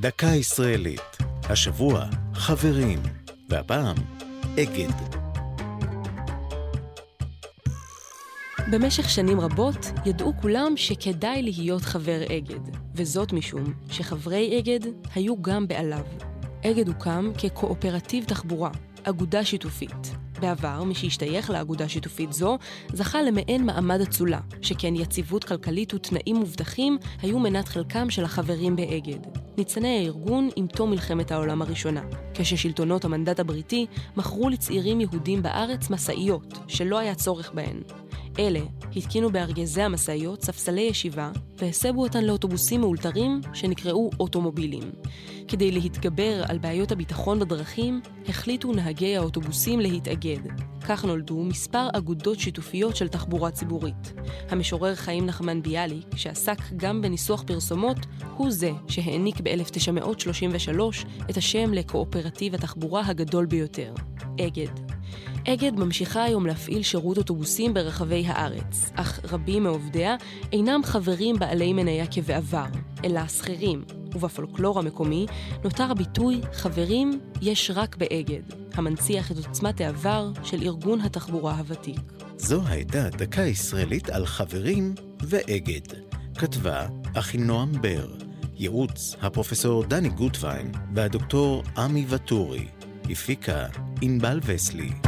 דקה ישראלית. השבוע, חברים. והפעם, אגד. במשך שנים רבות ידעו כולם שכדאי להיות חבר אגד, וזאת משום שחברי אגד היו גם בעליו. אגד הוקם כקואופרטיב תחבורה, אגודה שיתופית. בעבר, מי שהשתייך לאגודה שיתופית זו, זכה למעין מעמד אצולה, שכן יציבות כלכלית ותנאים מובטחים היו מנת חלקם של החברים באגד. ניצני הארגון עם תום מלחמת העולם הראשונה, כששלטונות המנדט הבריטי מכרו לצעירים יהודים בארץ משאיות, שלא היה צורך בהן. אלה התקינו בארגזי המשאיות ספסלי ישיבה והסבו אותן לאוטובוסים מאולתרים שנקראו אוטומובילים. כדי להתגבר על בעיות הביטחון בדרכים, החליטו נהגי האוטובוסים להתאגד. כך נולדו מספר אגודות שיתופיות של תחבורה ציבורית. המשורר חיים נחמן ביאליק, שעסק גם בניסוח פרסומות, הוא זה שהעניק ב-1933 את השם לקואופרטיב התחבורה הגדול ביותר, אגד. אגד ממשיכה היום להפעיל שירות אוטובוסים ברחבי הארץ, אך רבים מעובדיה אינם חברים בעלי מניה כבעבר, אלא שכירים, ובפולקלור המקומי נותר הביטוי חברים יש רק באגד, המנציח את עוצמת העבר של ארגון התחבורה הוותיק. זו הייתה דקה ישראלית על חברים ואגד. כתבה אחינועם בר, ייעוץ הפרופסור דני גוטווין והדוקטור עמי וטורי, הפיקה ענבל וסלי.